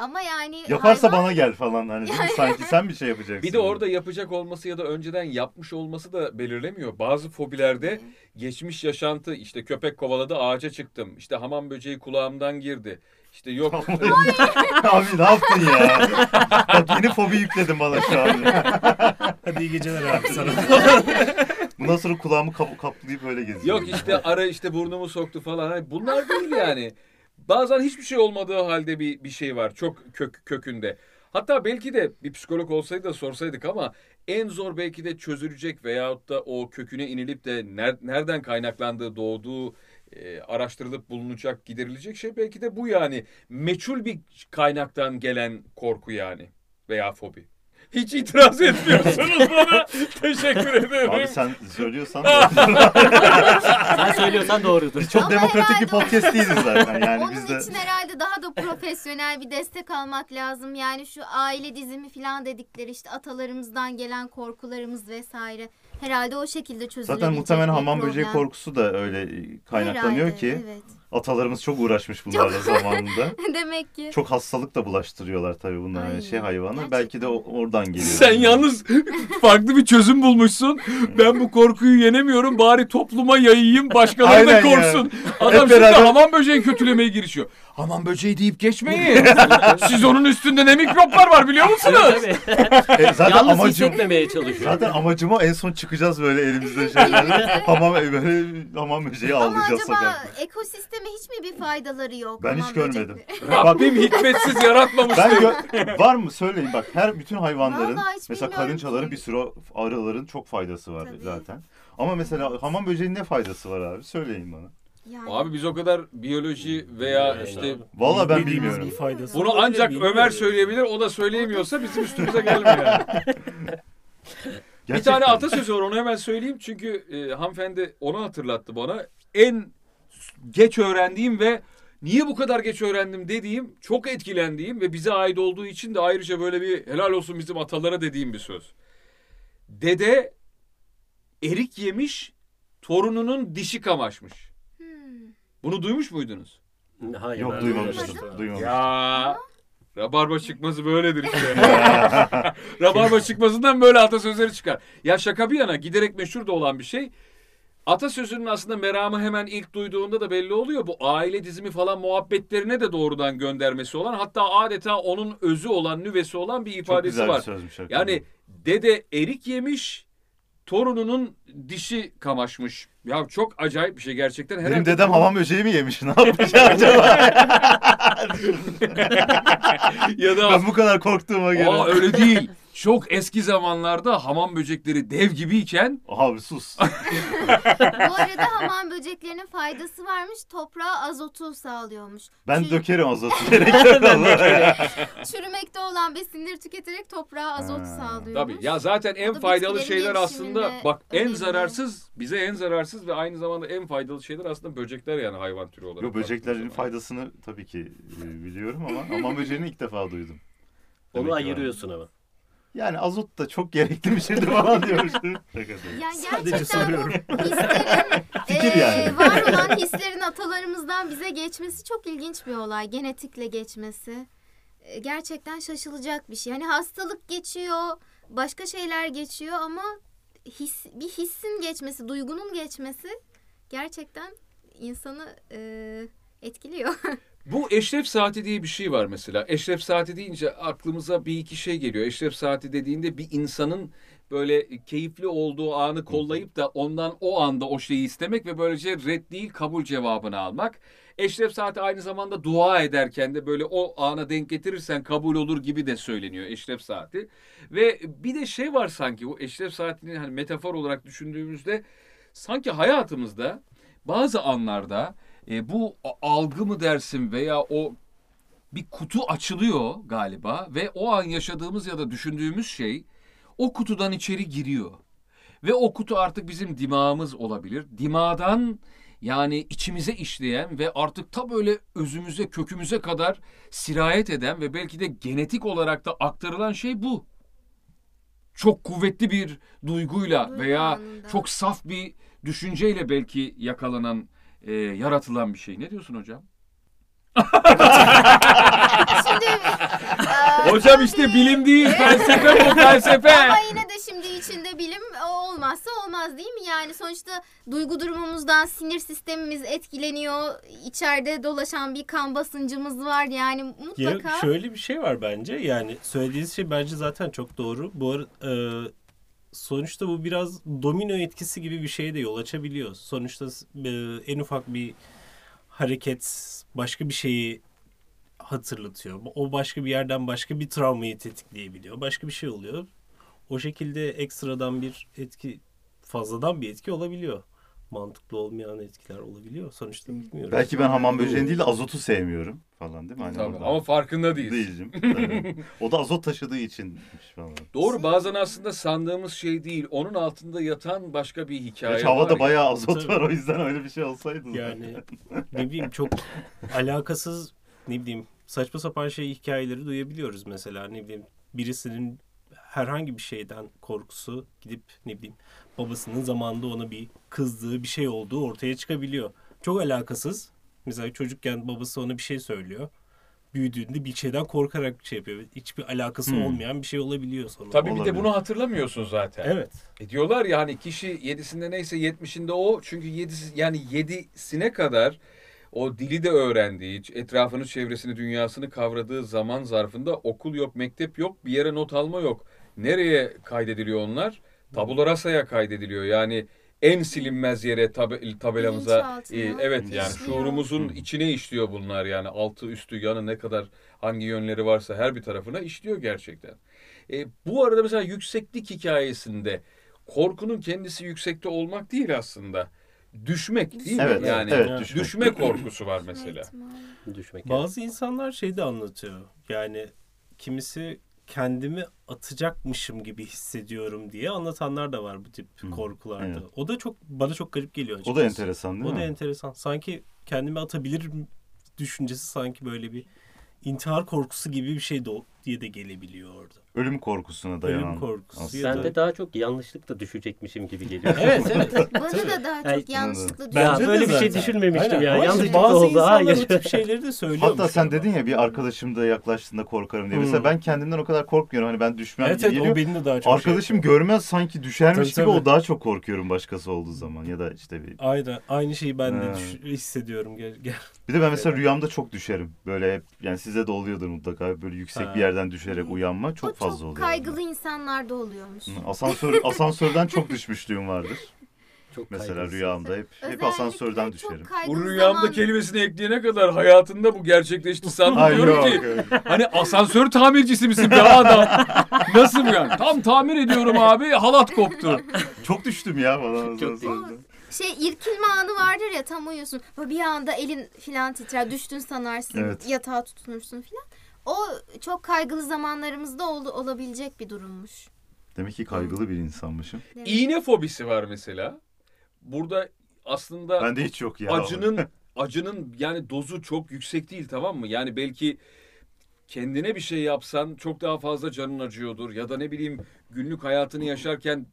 Ama yani Yaparsa hayvan- bana gel falan hani değil mi? sanki sen bir şey yapacaksın. Bir de orada yapacak olması ya da önceden yapmış olması da belirlemiyor. Bazı fobilerde geçmiş yaşantı işte köpek kovaladı ağaca çıktım. İşte hamam böceği kulağımdan girdi. İşte yok Abi ne yaptın ya? Bak yeni fobi yükledin bana şu an. Hadi iyi geceler abi sana. Bundan sonra kulağımı kap kaplayıp öyle geziyorum. yok işte arı işte burnumu soktu falan. Bunlar değil yani. Bazen hiçbir şey olmadığı halde bir bir şey var çok kök kökünde. Hatta belki de bir psikolog olsaydı da sorsaydık ama en zor belki de çözülecek veyahut da o köküne inilip de ner- nereden kaynaklandığı, doğduğu e, araştırılıp bulunacak, giderilecek şey belki de bu yani. Meçhul bir kaynaktan gelen korku yani veya fobi. Hiç itiraz etmiyorsunuz bana. Teşekkür ederim. Abi sen söylüyorsan Sen söylüyorsan doğrudur. çok Ama demokratik bir herhalde o- podcast değiliz zaten. Yani Onun biz de için herhalde daha da profesyonel bir destek almak lazım. Yani şu aile dizimi falan dedikleri işte atalarımızdan gelen korkularımız vesaire. Herhalde o şekilde çözülebilecek zaten muhtemelen bir hamam böceği problem. korkusu da öyle kaynaklanıyor Herhalde, ki Evet. Atalarımız çok uğraşmış bunlarla zamanında. Demek ki. Çok hastalık da bulaştırıyorlar tabii bunlar Ay, hani şey hayvanlar. gerçekten. Belki de oradan geliyor. Sen yalnız farklı bir çözüm bulmuşsun. Ben bu korkuyu yenemiyorum. Bari topluma yayayım. Başkaları da Aynen ya. korksun. Adam şimdi beraber- hamam böceği kötülemeye girişiyor. Hamam böceği deyip geçmeyin. Siz onun üstünde ne mikroplar var biliyor musunuz? Tabii. E, zaten Yalnız amacım hissetmemeye çalışıyor. zaten amacım o en son çıkacağız böyle elimizde şeylerle. hamam böyle hamam böceği Ama avlayacağız acaba sokakta. Ekosisteme hiç mi bir faydaları yok? Ben hiç görmedim. Rabbim hikmetsiz yaratmamış. Ben gö- var mı söyleyin bak her bütün hayvanların Vallahi hiç mesela bilmiyorum karıncaların ki. bir sürü arıların çok faydası var Tabii. zaten. Ama mesela hamam böceğinin ne faydası var abi? Söyleyin bana. Yani. Abi biz o kadar biyoloji veya işte abi. Vallahi ben Bildiğimiz bilmiyorum. bir faydası bunu öyle ancak bilmiyorum. Ömer söyleyebilir. O da söyleyemiyorsa bizim üstümüze gelmiyor yani. Bir Gerçekten. tane atasözü var onu hemen söyleyeyim çünkü e, hanımefendi onu hatırlattı bana. En geç öğrendiğim ve niye bu kadar geç öğrendim dediğim, çok etkilendiğim ve bize ait olduğu için de ayrıca böyle bir helal olsun bizim atalara dediğim bir söz. Dede erik yemiş, torununun dişi kamaşmış. Hmm. Bunu duymuş muydunuz? Hayır, Yok ben duymamıştım. duymamıştım. Duymamıştım. Ya Rabarba çıkması böyledir işte. Rabarba çıkmasından böyle atasözleri çıkar. Ya şaka bir yana giderek meşhur da olan bir şey. Atasözünün aslında meramı hemen ilk duyduğunda da belli oluyor. Bu aile dizimi falan muhabbetlerine de doğrudan göndermesi olan hatta adeta onun özü olan, nüvesi olan bir Çok ifadesi güzel var. bir sözmüş. hakikaten. Yani dede erik yemiş, torununun dişi kamaşmış. Ya çok acayip bir şey gerçekten. Benim Herhalde- dedem hamam böceği mi yemiş? Ne yapmış acaba? ya da ben bu kadar korktuğuma göre. Aa öyle değil. Çok eski zamanlarda hamam böcekleri dev gibiyken Abi sus. Bu arada hamam böceklerinin faydası varmış. Toprağa azotu sağlıyormuş. Ben Çü- dökerim azotu gerekir vallahi. Çürümekte olan besinleri tüketerek toprağa azot Ha. sağlıyormuş. tabii ya zaten en da faydalı bitkilerin şeyler aslında gelişiminde bak en önemli. zararsız bize en zararsız ve aynı zamanda en faydalı şeyler aslında böcekler yani hayvan türü olarak. Yo, böceklerin baktığımız zaman. faydasını tabii ki e, biliyorum ama hamam böceğini ilk defa duydum. Onu Demek ki var. ayırıyorsun ama. Yani azot da çok gerekli bir şeydir falan tabii. Yani Sadece soruyorum. hislerin, Fikir eee, yani. var olan hislerin atalarımızdan bize geçmesi çok ilginç bir olay. Genetikle geçmesi. Eee, Gerçekten şaşılacak bir şey. Hani hastalık geçiyor, başka şeyler geçiyor ama his, bir hissin geçmesi, duygunun geçmesi gerçekten insanı eee, etkiliyor. Bu eşref saati diye bir şey var mesela. Eşref saati deyince aklımıza bir iki şey geliyor. Eşref saati dediğinde bir insanın böyle keyifli olduğu anı kollayıp da ondan o anda o şeyi istemek ve böylece red değil kabul cevabını almak. Eşref saati aynı zamanda dua ederken de böyle o ana denk getirirsen kabul olur gibi de söyleniyor eşref saati. Ve bir de şey var sanki bu eşref saatini hani metafor olarak düşündüğümüzde sanki hayatımızda bazı anlarda e, bu algı mı dersin veya o bir kutu açılıyor galiba ve o an yaşadığımız ya da düşündüğümüz şey o kutudan içeri giriyor. Ve o kutu artık bizim dimağımız olabilir. Dimağdan yani içimize işleyen ve artık ta böyle özümüze, kökümüze kadar sirayet eden ve belki de genetik olarak da aktarılan şey bu. Çok kuvvetli bir duyguyla Duygu veya çok saf bir düşünceyle belki yakalanan, e, yaratılan bir şey. Ne diyorsun hocam? Şimdi eee, Hocam işte bilim değil, felsefe bu felsefe. Ama yine de şimdi içinde bilim olmazsa olmaz değil mi? Yani sonuçta duygu durumumuzdan sinir sistemimiz etkileniyor. İçeride dolaşan bir kan basıncımız var. Yani Ya mutlaka şöyle bir şey var bence. Yani söylediğiniz şey bence zaten çok doğru. Bu ara, e, sonuçta bu biraz domino etkisi gibi bir şeye de yol açabiliyor. Sonuçta e, en ufak bir hareket başka bir şeyi hatırlatıyor. O başka bir yerden başka bir travmayı tetikleyebiliyor. Başka bir şey oluyor. O şekilde ekstradan bir etki fazladan bir etki olabiliyor. Mantıklı olmayan etkiler olabiliyor. Sonuçta bilmiyoruz. Belki ben hamam böceğini değil de azotu sevmiyorum falan değil mi? Hani Tabii. orada. Ama farkında değiliz. Değilim. Tabii. o da azot taşıdığı içinmiş falan. Doğru bazen aslında sandığımız şey değil. Onun altında yatan başka bir hikaye Gerçi var havada ya. bayağı azot Tabii. var o yüzden öyle bir şey olsaydı. Yani ne bileyim çok alakasız ne bileyim saçma sapan şey hikayeleri duyabiliyoruz mesela ne bileyim birisinin herhangi bir şeyden korkusu gidip ne bileyim babasının zamanında ona bir kızdığı bir şey olduğu ortaya çıkabiliyor. Çok alakasız. Mesela çocukken babası ona bir şey söylüyor. Büyüdüğünde bir şeyden korkarak bir şey yapıyor. Hiçbir alakası Hmm. olmayan bir şey olabiliyor sonra. Tabii bir de Olabilir. bunu hatırlamıyorsun zaten. Evet. E diyorlar ya hani kişi yedisinde neyse yetmişinde o. Çünkü yedisi, yani yedisine kadar o dili de öğrendiği, etrafını, çevresini, dünyasını kavradığı zaman zarfında okul yok, mektep yok, bir yere not alma yok. Nereye kaydediliyor onlar? Tabula rasa'ya kaydediliyor. Yani en silinmez yere tabe- tabelamıza. E, evet yani işliyor. şuurumuzun içine işliyor bunlar yani altı üstü yanı ne kadar hangi yönleri varsa her bir tarafına işliyor gerçekten. E, bu arada mesela yükseklik hikayesinde korkunun kendisi yüksekte olmak değil aslında. Düşmek değil mi? Evet, yani evet, düşme. düşmek. korkusu var mesela. Düşmek. yani. Bazı insanlar şey de anlatıyor. Yani kimisi kendimi atacakmışım gibi hissediyorum diye anlatanlar da var bu tip Hı, korkularda. evet. O da çok bana çok garip geliyor O açıkçası. da enteresan değil O mi? da enteresan. Sanki kendimi atabilir düşüncesi sanki böyle bir intihar korkusu gibi bir şey de o- diye de gelebiliyor orada. Ölüm korkusuna dayanan. Ölüm korkusu aslında. ya da- Bende daha çok yanlışlıkla düşecekmişim gibi geliyor. Evet evet. Bana da daha çok yanlışlıkla Ya düşünüyorum. böyle bir şey düşünmemiştim ya. Ama işte Yanlışlıkla bazı oldu. insanlar Hayır. o tip şeyleri de söylüyor. Hatta sen dedin ya bir arkadaşım da yaklaştığında korkarım diye. Hmm. Mesela ben kendimden o kadar korkmuyorum. Hani ben düşmem Evet diye evet geliyor. o beni de daha çok Arkadaşım şey görmez sanki düşermiş Tabii, gibi tabii. o daha çok korkuyorum başkası olduğu zaman. Ya da işte bir... Aynen aynı şeyi ben de hissediyorum. Gel, gel. Bir de ben mesela rüyamda çok düşerim. Böyle hep yani size de oluyordur mutlaka. Böyle yüksek Ha. bir yerden düşerek uyanma çok fazla çok oluyor. kaygılı insanlarda oluyormuş. Hı, Asansör asansörden çok düşmüşlüğüm vardır. Çok Mesela kaygısız. rüyamda hep hep Özellikle asansörden çok düşerim. Bu rüyamda zaman- kelimesini ekleyene kadar hayatında bu gerçekleşti yok. ki hani asansör tamircisi misin be adam? Nasıl bu yani? Tam tamir ediyorum abi halat koptu. Çok düştüm ya falan Çok asansörden. Şey irkilme anı vardır ya tam uyuyorsun. Bir anda elin filan titrer. Düştün sanarsın. Evet. Yatağa tutunursun filan. O çok kaygılı zamanlarımızda ol- olabilecek bir durummuş. Demek ki kaygılı bir insanmışım. İğne fobisi var mesela. Burada aslında Bende hiç yok ya. acının acının yani dozu çok yüksek değil tamam mı? Yani belki kendine bir şey yapsan çok daha fazla canın acıyordur ya da ne bileyim günlük hayatını yaşarken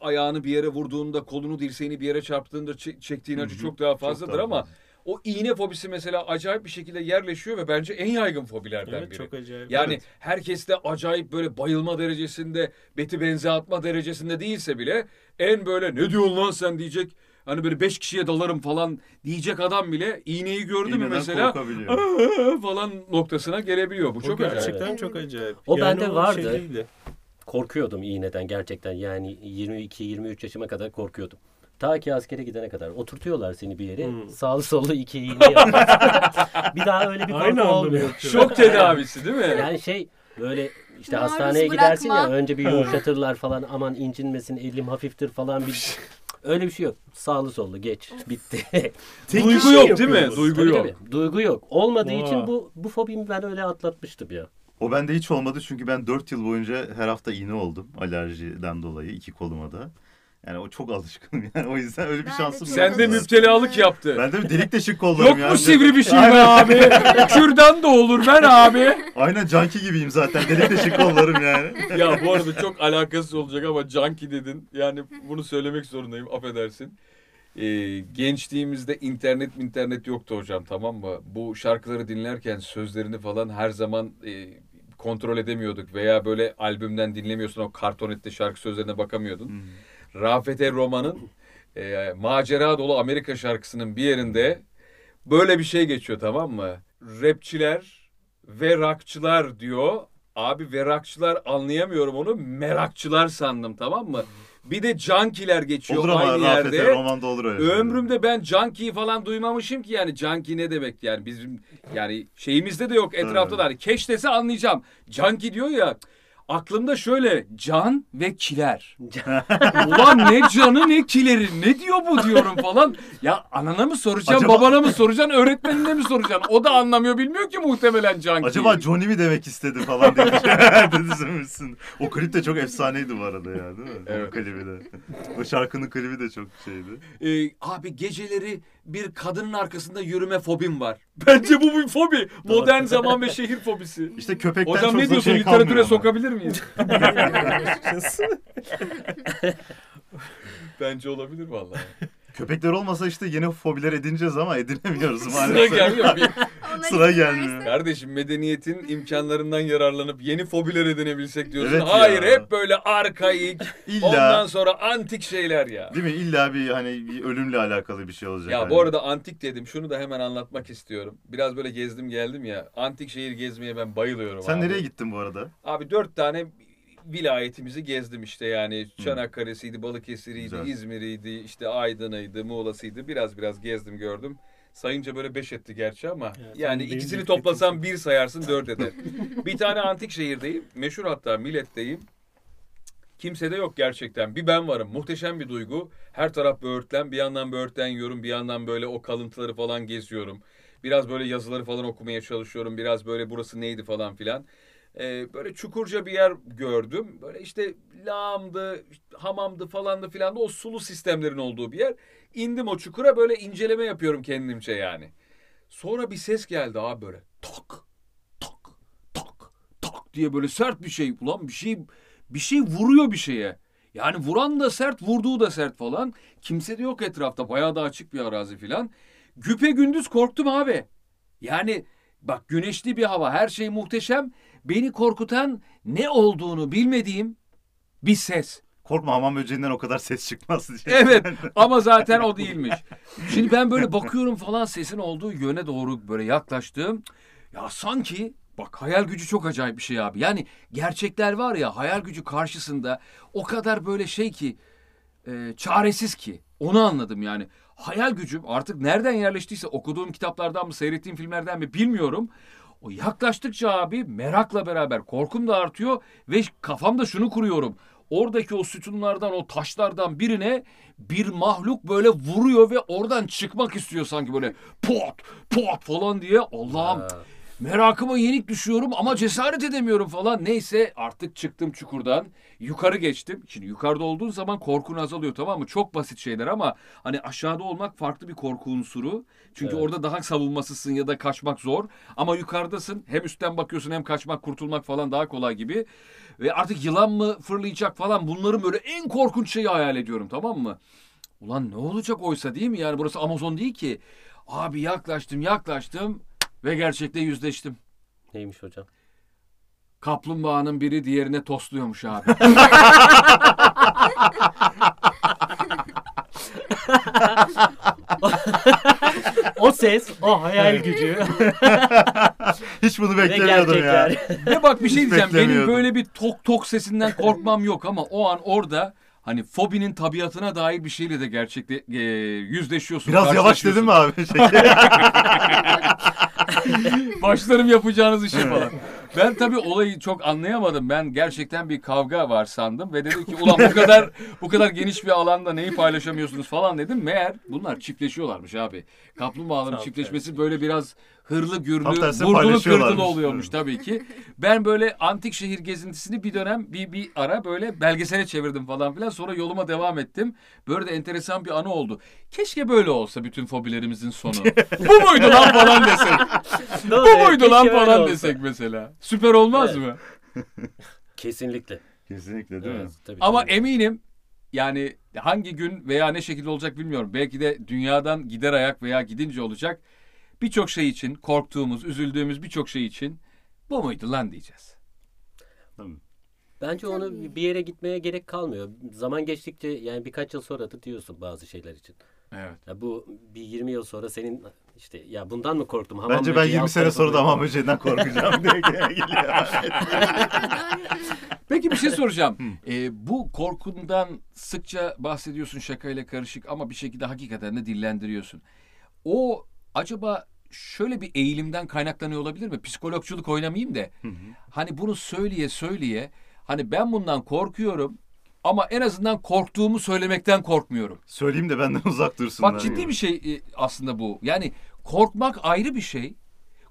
ayağını bir yere vurduğunda kolunu dirseğini bir yere çarptığında çe- çektiğin acı çok daha Çok fazladır daha ama fazla. O iğne fobisi mesela acayip bir şekilde yerleşiyor ve bence en yaygın fobilerden Evet biri. çok acayip. Yani Evet. herkes de acayip böyle bayılma derecesinde, beti benze atma derecesinde değilse bile en böyle ne diyorsun lan sen diyecek hani böyle beş kişiye dalarım falan diyecek adam bile iğneyi gördü mü mesela falan noktasına gelebiliyor. Bu O çok gerçekten acayip. çok acayip. O bende şey vardı. değildi. Korkuyordum iğneden gerçekten. Yani 22-23 yaşıma kadar korkuyordum. Ta ki askere gidene kadar. Oturtuyorlar seni bir yere. Hmm. Sağlı sollu iki iğne bir daha öyle bir korku olmuyor. Şok tedavisi değil mi? Yani şey böyle işte Maruz hastaneye gidersin ya bırakma. önce bir yumuşatırlar falan aman incinmesin elim hafiftir falan bir öyle bir şey yok. Sağlı sollu geç bitti. Tek Duygu kişi yok değil mi? Duygu Tabii yok. tabii. Duygu yok. Olmadığı Vay. için bu bu fobimi ben öyle atlatmıştım ya. O bende hiç olmadı çünkü ben 4 yıl boyunca her hafta iğne oldum alerjiden dolayı iki koluma da. Yani o çok alışkınım yani o yüzden öyle bir Ben şansım yok. Sen de alışkın. müptelalık yaptı. Ben de bir delik deşik kollarım Yok yani. mu sivri bir şey be abi? Kürdan da olur ben abi. Aynen junkie gibiyim zaten delik deşik kollarım yani. ya bu arada çok alakasız olacak ama junkie dedin. Yani bunu söylemek zorundayım affedersin. Ee, gençliğimizde internet internet yoktu hocam tamam mı? Bu şarkıları dinlerken sözlerini falan her zaman e, kontrol edemiyorduk. Veya böyle albümden dinlemiyorsun o kartonette şarkı sözlerine bakamıyordun. Rafet El Roman'ın e, macera dolu Amerika şarkısının bir yerinde böyle bir şey geçiyor tamam mı? Rapçiler ve rockçılar diyor. Abi ve rockçılar anlayamıyorum onu. Merakçılar sandım tamam mı? Bir de junkiler geçiyor olur ama aynı yerde. romanda olur öyle. Ömrümde ben junkie falan duymamışım ki yani junkie ne demek yani bizim yani şeyimizde de yok etrafta da hani keş dese anlayacağım. Junkie diyor ya aklımda şöyle can ve kiler. Ulan ne canı ne kileri ne diyor bu diyorum falan. Ya anana mı soracaksın Acaba- babana mı soracaksın öğretmenine mi soracaksın? O da anlamıyor bilmiyor ki muhtemelen can Acaba kiyi. Johnny mi demek istedi falan diye düşünmüşsün. O klip de çok efsaneydi bu arada ya değil mi? Evet. O klibi de. O şarkının klibi de çok şeydi. Ee, abi geceleri bir kadının arkasında yürüme fobim var. Bence bu bir fobi. Modern zaman ve şehir fobisi. İşte köpekten Hocam çok ne da diyorsun şey literatüre sokabilir miyiz? Bence olabilir vallahi. Köpekler olmasa işte yeni fobiler edineceğiz ama edinemiyoruz Sıra maalesef. gelmiyor. Bir- Sıra gelmiyor. Kardeşim medeniyetin imkanlarından yararlanıp yeni fobiler edinebilsek diyorsun. Evet ya. Hayır hep böyle arkaik, İlla ondan sonra antik şeyler ya. değil mi? İlla bir hani bir ölümle alakalı bir şey olacak. Ya hani. bu arada antik dedim. Şunu da hemen anlatmak istiyorum. Biraz böyle gezdim geldim ya. Antik şehir gezmeye ben bayılıyorum Sen abi. nereye gittin bu arada? Abi dört tane vilayetimizi gezdim işte yani. Çanakkale'siydi, Balıkesir'iydi, Güzel. İzmir'iydi, işte Aydın'ıydı, Muğla'sıydı. Biraz biraz gezdim gördüm. Sayınca böyle beş etti gerçi ama Evet, yani ikisini toplasan bir sayarsın dört eder. bir tane antik şehirdeyim. Meşhur hatta milletteyim. Kimse de yok gerçekten. Bir ben varım. Muhteşem bir duygu. Her taraf böğürtlen. Bir yandan böğürtlen yiyorum. Bir yandan böyle o kalıntıları falan geziyorum. Biraz böyle yazıları falan okumaya çalışıyorum. Biraz böyle burası neydi falan filan. Ee, böyle çukurca bir yer gördüm. Böyle işte lağımdı, hamamdı falandı filan da o sulu sistemlerin olduğu bir yer. İndim o çukura böyle inceleme yapıyorum kendimce yani. Sonra bir ses geldi abi böyle tak tak tak tak diye böyle sert bir şey. Ulan bir şey bir şey vuruyor bir şeye. Yani vuran da sert, vurduğu da sert falan. Kimse de yok etrafta. Bayağı da açık bir arazi filan. Güpe gündüz korktum abi. Yani bak güneşli bir hava, her şey muhteşem. Beni korkutan ne olduğunu bilmediğim bir ses. Korkma hamam böceğinden o kadar ses çıkmaz diye. Evet ama zaten o değilmiş. Şimdi ben böyle bakıyorum falan sesin olduğu yöne doğru böyle yaklaştım. Ya sanki bak hayal gücü çok acayip bir şey abi. Yani gerçekler var ya hayal gücü karşısında o kadar böyle şey ki e, çaresiz ki. Onu anladım yani. Hayal gücüm artık nereden yerleştiyse okuduğum kitaplardan mı seyrettiğim filmlerden mi bilmiyorum. O yaklaştıkça abi merakla beraber korkum da artıyor ve kafamda şunu kuruyorum. Oradaki o sütunlardan o taşlardan birine bir mahluk böyle vuruyor ve oradan çıkmak istiyor sanki böyle pot pot falan diye. Allah'ım Ha. Merakıma yenik düşüyorum ama cesaret edemiyorum falan. Neyse artık çıktım çukurdan. Yukarı geçtim. Şimdi yukarıda olduğun zaman korkun azalıyor tamam mı? Çok basit şeyler ama hani aşağıda olmak farklı bir korku unsuru. Çünkü Evet. orada daha savunmasızsın ya da kaçmak zor. Ama yukarıdasın. Hem üstten bakıyorsun hem kaçmak, kurtulmak falan daha kolay gibi. Ve artık yılan mı fırlayacak falan bunların böyle en korkunç şeyi hayal ediyorum tamam mı? Ulan ne olacak oysa değil mi? Yani burası Amazon değil ki. Abi yaklaştım yaklaştım ve gerçekle yüzleştim. Neymiş hocam? Kaplumbağanın biri diğerine tosluyormuş abi. O ses, o hayal gücü Hiç bunu beklemiyordum ya. gerçekler. Ve bak bir şey Hiç diyeceğim. Benim beklemiyordum. böyle bir tok tok sesinden korkmam yok ama o an orada hani fobinin tabiatına dair bir şeyle de gerçekte e, yüzleşiyorsun. Biraz yavaş dedim mi abi? Şey, Başlarım yapacağınız işi falan. Ben tabii olayı çok anlayamadım. Ben gerçekten bir kavga var sandım ve dedim ki ulan bu kadar bu kadar geniş bir alanda neyi paylaşamıyorsunuz falan dedim. Meğer bunlar çiftleşiyorlarmış abi. Kaplumbağaların Tam çiftleşmesi böyle biraz hırlı Tam gürlü, tersine vurdulu paylaşıyorlarmış. kırdılı oluyormuş tabii ki. Ben böyle antik şehir gezintisini bir dönem bir bir ara böyle belgesele çevirdim falan filan. Sonra yoluma devam ettim. Böyle de enteresan bir anı oldu. Keşke böyle olsa bütün fobilerimizin sonu. bu muydu lan falan desek. Bu muydu lan falan desek mesela. Süper olmaz Evet. mı? Kesinlikle. Kesinlikle değil mi? Evet, tabii, Ama tabii. eminim yani hangi gün veya ne şekilde olacak bilmiyorum. Belki de dünyadan gider ayak veya gidince olacak. Birçok şey için korktuğumuz, üzüldüğümüz birçok şey için bu muydu lan diyeceğiz. Bence onu bir yere gitmeye gerek kalmıyor. Zaman geçtikçe yani birkaç yıl sonra da diyorsun bazı şeyler için. Evet. Ya bu bir 20 yıl sonra senin işte ya bundan mı korktum? Hamam Bence ben böceği 20 alt sene sonra da hamam böceğinden korkacağım diye geliyor. Peki bir şey soracağım. Ee, bu korkundan sıkça bahsediyorsun şakayla karışık ama bir şekilde hakikaten de dillendiriyorsun. O acaba şöyle bir eğilimden kaynaklanıyor olabilir mi? Psikologçuluk oynamayayım da. Hani bunu söyleye söyleye Hani ben bundan korkuyorum ama en azından korktuğumu söylemekten korkmuyorum. Söyleyeyim de benden uzak dursunlar. Bak ciddi bir şey e, aslında bu. Yani korkmak ayrı bir şey.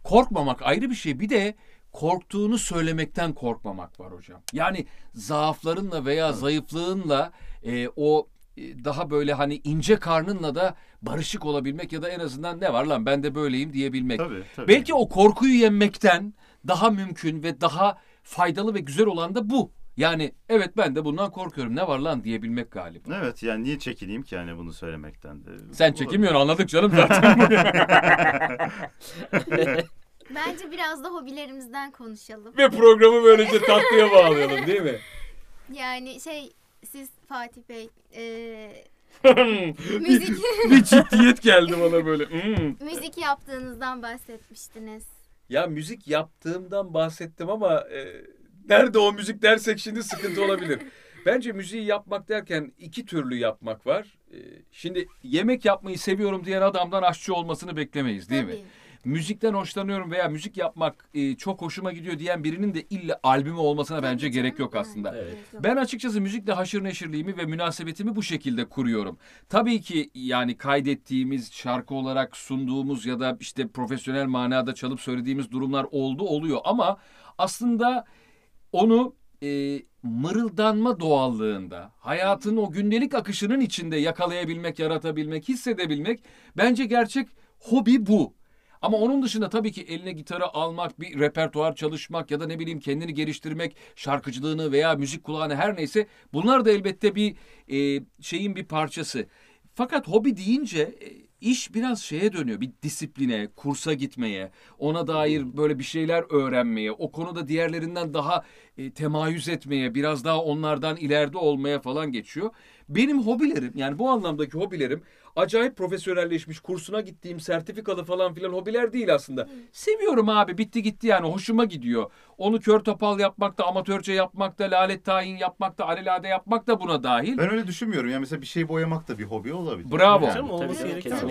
Korkmamak ayrı bir şey. Bir de korktuğunu söylemekten korkmamak var hocam. Yani zaaflarınla veya zayıflığınla e, o e, daha böyle hani ince karnınla da barışık olabilmek ya da en azından ne var lan ben de böyleyim diyebilmek. Tabii, tabii. Belki o korkuyu yenmekten daha mümkün ve daha faydalı ve güzel olan da bu. Yani evet ben de bundan korkuyorum ne var lan diyebilmek galiba. Evet yani niye çekineyim ki yani bunu söylemekten de. Sen çekinmiyorsun anladık canım zaten. Bence biraz da hobilerimizden konuşalım. Ve programı böylece tatlıya bağlayalım değil mi? Yani şey siz Fatih Bey e, müzik Bir ciddiyet geldi bana böyle. Hmm. müzik yaptığınızdan bahsetmiştiniz. Ya müzik yaptığımdan bahsettim ama e, nerede o müzik dersek şimdi sıkıntı olabilir. Bence müziği yapmak derken iki türlü yapmak var. E, şimdi yemek yapmayı seviyorum diyen adamdan aşçı olmasını beklemeyiz değil mi? Tabii. Müzikten hoşlanıyorum veya müzik yapmak e, çok hoşuma gidiyor diyen birinin de illa albümü olmasına bence Tabii gerek canım, yok aslında. Evet. Ben açıkçası müzikle haşır neşirliğimi ve münasebetimi bu şekilde kuruyorum. Tabii ki yani kaydettiğimiz, şarkı olarak sunduğumuz ya da işte profesyonel manada çalıp söylediğimiz durumlar oldu oluyor ama aslında onu e, mırıldanma doğallığında, hayatın o gündelik akışının içinde yakalayabilmek, yaratabilmek, hissedebilmek bence gerçek hobi bu. Ama onun dışında tabii ki eline gitarı almak, bir repertuar çalışmak ya da ne bileyim kendini geliştirmek, şarkıcılığını veya müzik kulağını her neyse bunlar da elbette bir e, şeyin bir parçası. Fakat hobi deyince e, iş biraz şeye dönüyor. Bir disipline, kursa gitmeye, ona dair böyle bir şeyler öğrenmeye, o konuda diğerlerinden daha e, temayüz etmeye, biraz daha onlardan ileride olmaya falan geçiyor. Benim hobilerim yani bu anlamdaki hobilerim acayip profesyonelleşmiş kursuna gittiğim sertifikalı falan filan hobiler değil aslında. Seviyorum abi bitti gitti yani hoşuma gidiyor. Onu kör topal yapmak da amatörce yapmak da lalet tayin yapmak da alelade yapmak da buna dahil. Ben öyle düşünmüyorum. Yani mesela bir şey boyamak da bir hobi olabilir. Bravo. Yani. Canım olması zaten.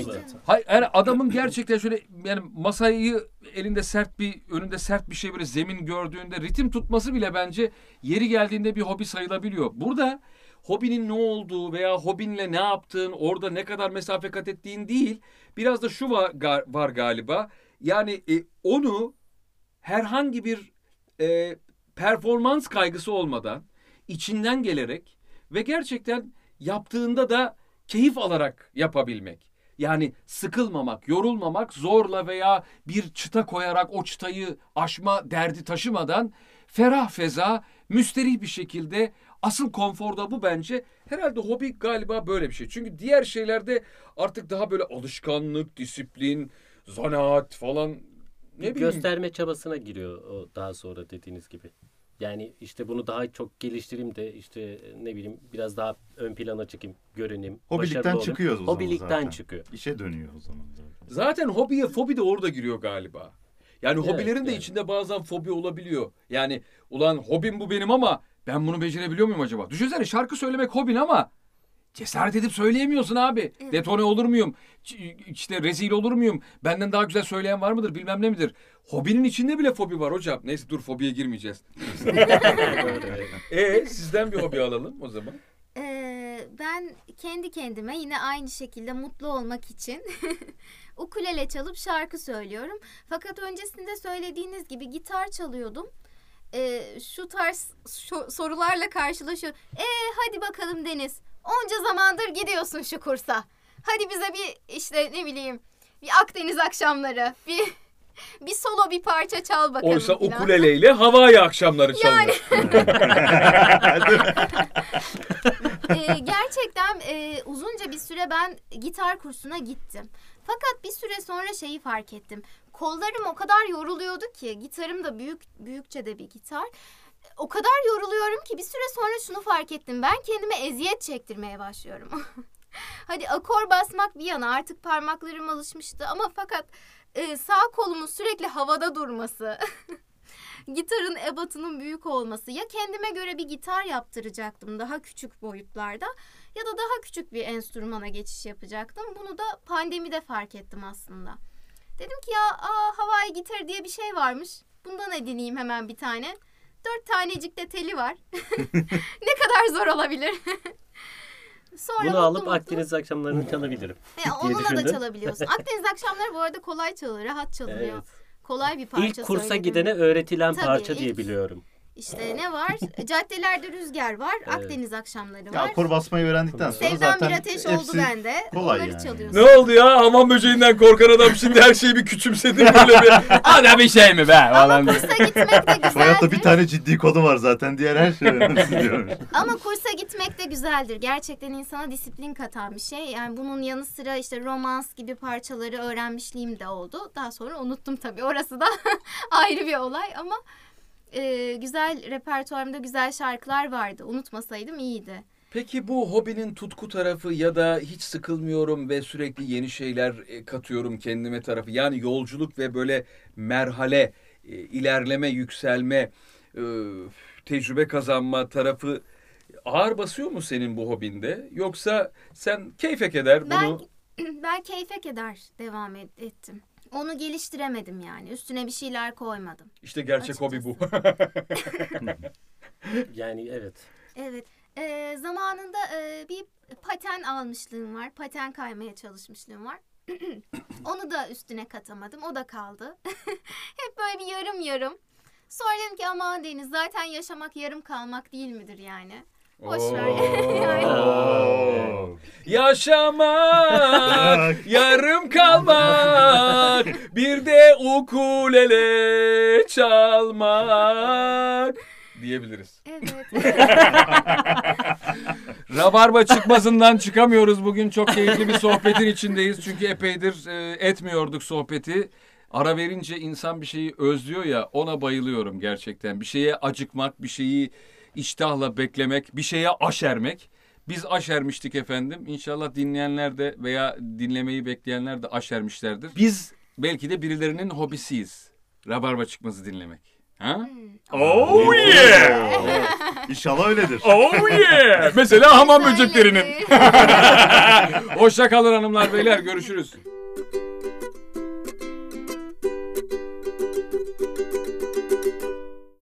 Hayır yani adamın gerçekten şöyle yani masayı elinde sert bir önünde sert bir şey böyle zemin gördüğünde ritim tutması bile bence yeri geldiğinde bir hobi sayılabiliyor. Burada hobinin ne olduğu veya hobinle ne yaptığın, orada ne kadar mesafe kat ettiğin değil. Biraz da şu var, var galiba. Yani e, onu herhangi bir e, performans kaygısı olmadan içinden gelerek ve gerçekten yaptığında da keyif alarak yapabilmek. Yani sıkılmamak, yorulmamak, zorla veya bir çıta koyarak o çıtayı aşma derdi taşımadan ferah feza, müsterih bir şekilde asıl konforda bu bence. Herhalde hobi galiba böyle bir şey. Çünkü diğer şeylerde artık daha böyle alışkanlık, disiplin, zanaat falan ne bileyim. gösterme çabasına giriyor o daha sonra dediğiniz gibi. Yani işte bunu daha çok geliştireyim de işte ne bileyim biraz daha ön plana çıkayım, görüneyim. Hobilikten çıkıyoruz o zaman Hobilikten zaten. çıkıyor. İşe dönüyor o zaman zaten. Zaten hobiye fobi de orada giriyor galiba. Yani Evet, hobilerin de evet. içinde bazen fobi olabiliyor. Yani ulan hobim bu benim ama ben bunu becerebiliyor muyum acaba? Düşünsene şarkı söylemek hobin ama cesaret edip söyleyemiyorsun abi. Evet. Detone olur muyum? Ç- İşte rezil olur muyum? Benden daha güzel söyleyen var mıdır bilmem ne midir? Hobinin içinde bile fobi var hocam. Neyse dur fobiye girmeyeceğiz. E sizden bir hobi alalım o zaman. Ee, ben kendi kendime yine aynı şekilde mutlu olmak için ukulele çalıp şarkı söylüyorum. Fakat öncesinde söylediğiniz gibi gitar çalıyordum. Ee, şu tarz şu- sorularla karşılaşıyor. Ee, hadi bakalım Deniz. Onca zamandır gidiyorsun şu kursa. Hadi bize bir işte ne bileyim bir Akdeniz akşamları bir bir solo bir parça çal bakalım. Oysa filan. ukuleleyle havai akşamları çalınır. Ee, gerçekten e, uzunca bir süre ben gitar kursuna gittim. Fakat bir süre sonra şeyi fark ettim. Kollarım o kadar yoruluyordu ki gitarım da büyük büyükçe de bir gitar. O kadar yoruluyorum ki bir süre sonra şunu fark ettim. Ben kendime eziyet çektirmeye başlıyorum. Hadi akor basmak bir yana artık parmaklarım alışmıştı ama fakat e, sağ kolumun sürekli havada durması. gitarın ebatının büyük olması ya kendime göre bir gitar yaptıracaktım daha küçük boyutlarda ya da daha küçük bir enstrümana geçiş yapacaktım. Bunu da pandemide fark ettim aslında. Dedim ki ya aa, havai gitar diye bir şey varmış. Bundan edineyim hemen bir tane. dört tanecik de teli var. ne kadar zor olabilir. Sonra Bunu alıp mutlu- Akdeniz akşamlarını çalabilirim. E, diye onunla da düşündüm. çalabiliyorsun. Akdeniz akşamları bu arada kolay çalıyor, rahat çalıyor. Evet. Kolay bir parça İlk kursa söyledim. gidene öğretilen Tabii, parça diye ilk- biliyorum. İşte ne var? Caddelerde rüzgar var, Evet. Akdeniz akşamları Ya var. akor basmayı öğrendikten sonra Sevdan zaten bir ateş hepsi oldu bende. kolay Onları yani. çalıyorsun. Ne oldu ya? Hamam böceğinden korkan adam şimdi her şeyi bir küçümsedi böyle bir. Hadi bir şey mi be Ama falan. kursa gitmek de güzeldir. Hayatta bir tane ciddi konu var zaten. Diğer her şey önemsiz diyorum. Ama kursa gitmek de güzeldir. Gerçekten insana disiplin katan bir şey. Yani bunun yanı sıra işte romans gibi parçaları öğrenmişliğim de oldu. Daha sonra unuttum tabii. Orası da ayrı bir olay ama e, güzel repertuarımda güzel şarkılar vardı. Unutmasaydım iyiydi. Peki bu hobinin tutku tarafı ya da hiç sıkılmıyorum ve sürekli yeni şeyler e, katıyorum kendime tarafı. Yani yolculuk ve böyle merhale, e, ilerleme, yükselme, e, tecrübe kazanma tarafı ağır basıyor mu senin bu hobinde? Yoksa sen keyfe keder Ben bunu... ben keyfe keder devam et- ettim. Onu geliştiremedim yani. Üstüne bir şeyler koymadım. İşte gerçek hobi bu. Yani evet. Evet. Ee, zamanında e, bir paten almışlığım var. Paten kaymaya çalışmışlığım var. Onu da üstüne katamadım. O da kaldı. Hep böyle bir yarım yarım. Sonra dedim ki aman Deniz zaten yaşamak yarım kalmak değil midir yani? Boş ver. Oo. Yaşamak, yarım kalmak, bir de ukulele çalmak diyebiliriz. evet. Rabarba çıkmazından çıkamıyoruz bugün. Çok keyifli bir sohbetin içindeyiz. Çünkü epeydir e, etmiyorduk sohbeti. Ara verince insan bir şeyi özlüyor ya ona bayılıyorum gerçekten. Bir şeye acıkmak, bir şeyi iştahla beklemek, bir şeye aşermek. Biz aşermiştik efendim. İnşallah dinleyenler de veya dinlemeyi bekleyenler de aşermişlerdir. Biz belki de birilerinin hobisiyiz. Rabarba çıkmazı dinlemek. Ha? Oh yeah! İnşallah öyledir. Oh yeah! Mesela hamam böceklerinin. Hoşça kalın hanımlar beyler görüşürüz.